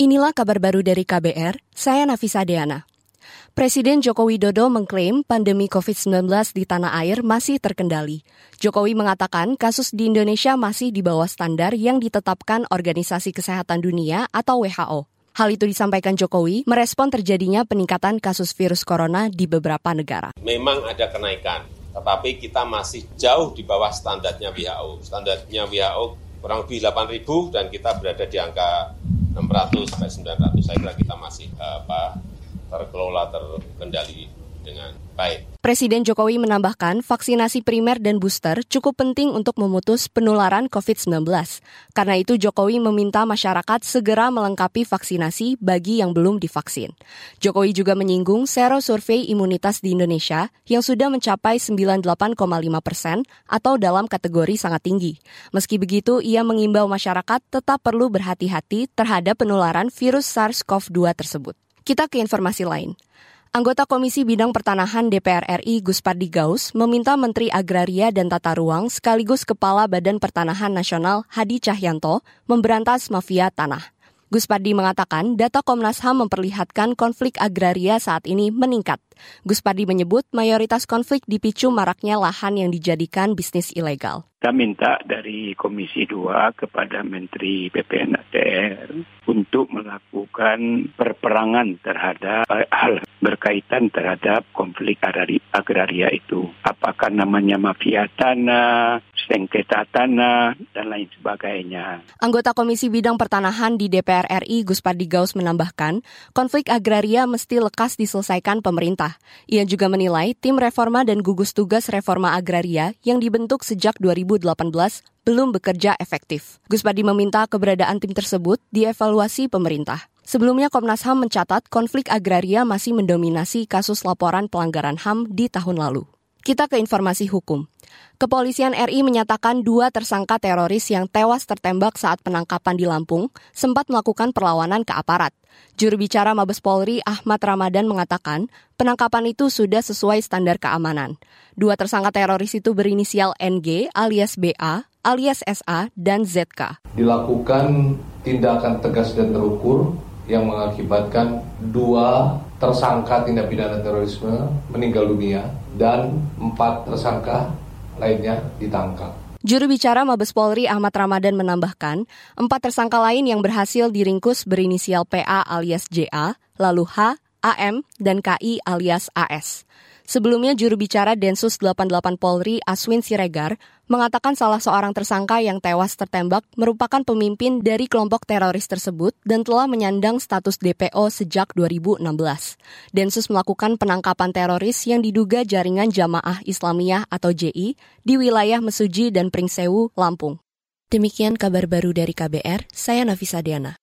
Inilah kabar baru dari KBR, saya Nafisa Deana. Presiden Joko Widodo mengklaim pandemi COVID-19 di tanah air masih terkendali. Jokowi mengatakan kasus di Indonesia masih di bawah standar yang ditetapkan Organisasi Kesehatan Dunia atau WHO. Hal itu disampaikan Jokowi merespon terjadinya peningkatan kasus virus corona di beberapa negara. Memang ada kenaikan, tetapi kita masih jauh di bawah standarnya WHO. Standarnya WHO kurang lebih 8.000 dan kita berada di angka 600 sampai 900 saya kira kita masih apa terkelola terkendali dengan baik. Presiden Jokowi menambahkan vaksinasi primer dan booster cukup penting untuk memutus penularan COVID-19. Karena itu Jokowi meminta masyarakat segera melengkapi vaksinasi bagi yang belum divaksin. Jokowi juga menyinggung sero survei imunitas di Indonesia yang sudah mencapai 98,5 persen atau dalam kategori sangat tinggi. Meski begitu, ia mengimbau masyarakat tetap perlu berhati-hati terhadap penularan virus SARS-CoV-2 tersebut. Kita ke informasi lain. Anggota Komisi Bidang Pertanahan DPR RI Gus Pardi Gaus meminta Menteri Agraria dan Tata Ruang sekaligus Kepala Badan Pertanahan Nasional Hadi Cahyanto memberantas mafia tanah. Gus Pardi mengatakan data Komnas HAM memperlihatkan konflik agraria saat ini meningkat. Gus Pardi menyebut mayoritas konflik dipicu maraknya lahan yang dijadikan bisnis ilegal. Kita minta dari Komisi 2 kepada Menteri PPNATR untuk melakukan perperangan terhadap hal berkaitan terhadap konflik agraria itu. Apakah namanya mafia tanah, sengketa tanah, dan lain sebagainya. Anggota Komisi Bidang Pertanahan di DPR RI Gus Pardi Gaus menambahkan, konflik agraria mesti lekas diselesaikan pemerintah. Ia juga menilai tim reforma dan gugus tugas reforma agraria yang dibentuk sejak 2018 belum bekerja efektif. Gus Pardi meminta keberadaan tim tersebut dievaluasi pemerintah. Sebelumnya Komnas HAM mencatat konflik agraria masih mendominasi kasus laporan pelanggaran HAM di tahun lalu. Kita ke informasi hukum. Kepolisian RI menyatakan dua tersangka teroris yang tewas tertembak saat penangkapan di Lampung sempat melakukan perlawanan ke aparat. Juru bicara Mabes Polri Ahmad Ramadan mengatakan penangkapan itu sudah sesuai standar keamanan. Dua tersangka teroris itu berinisial NG alias BA, alias SA, dan ZK. Dilakukan tindakan tegas dan terukur yang mengakibatkan dua tersangka tindak pidana terorisme meninggal dunia dan empat tersangka lainnya ditangkap. Juru bicara Mabes Polri Ahmad Ramadan menambahkan, empat tersangka lain yang berhasil diringkus berinisial PA alias JA, lalu H, AM, dan KI alias AS. Sebelumnya juru bicara Densus 88 Polri Aswin Siregar mengatakan salah seorang tersangka yang tewas tertembak merupakan pemimpin dari kelompok teroris tersebut dan telah menyandang status DPO sejak 2016. Densus melakukan penangkapan teroris yang diduga jaringan Jamaah Islamiyah atau JI di wilayah Mesuji dan Pringsewu, Lampung. Demikian kabar baru dari KBR, saya Nafisa Diana.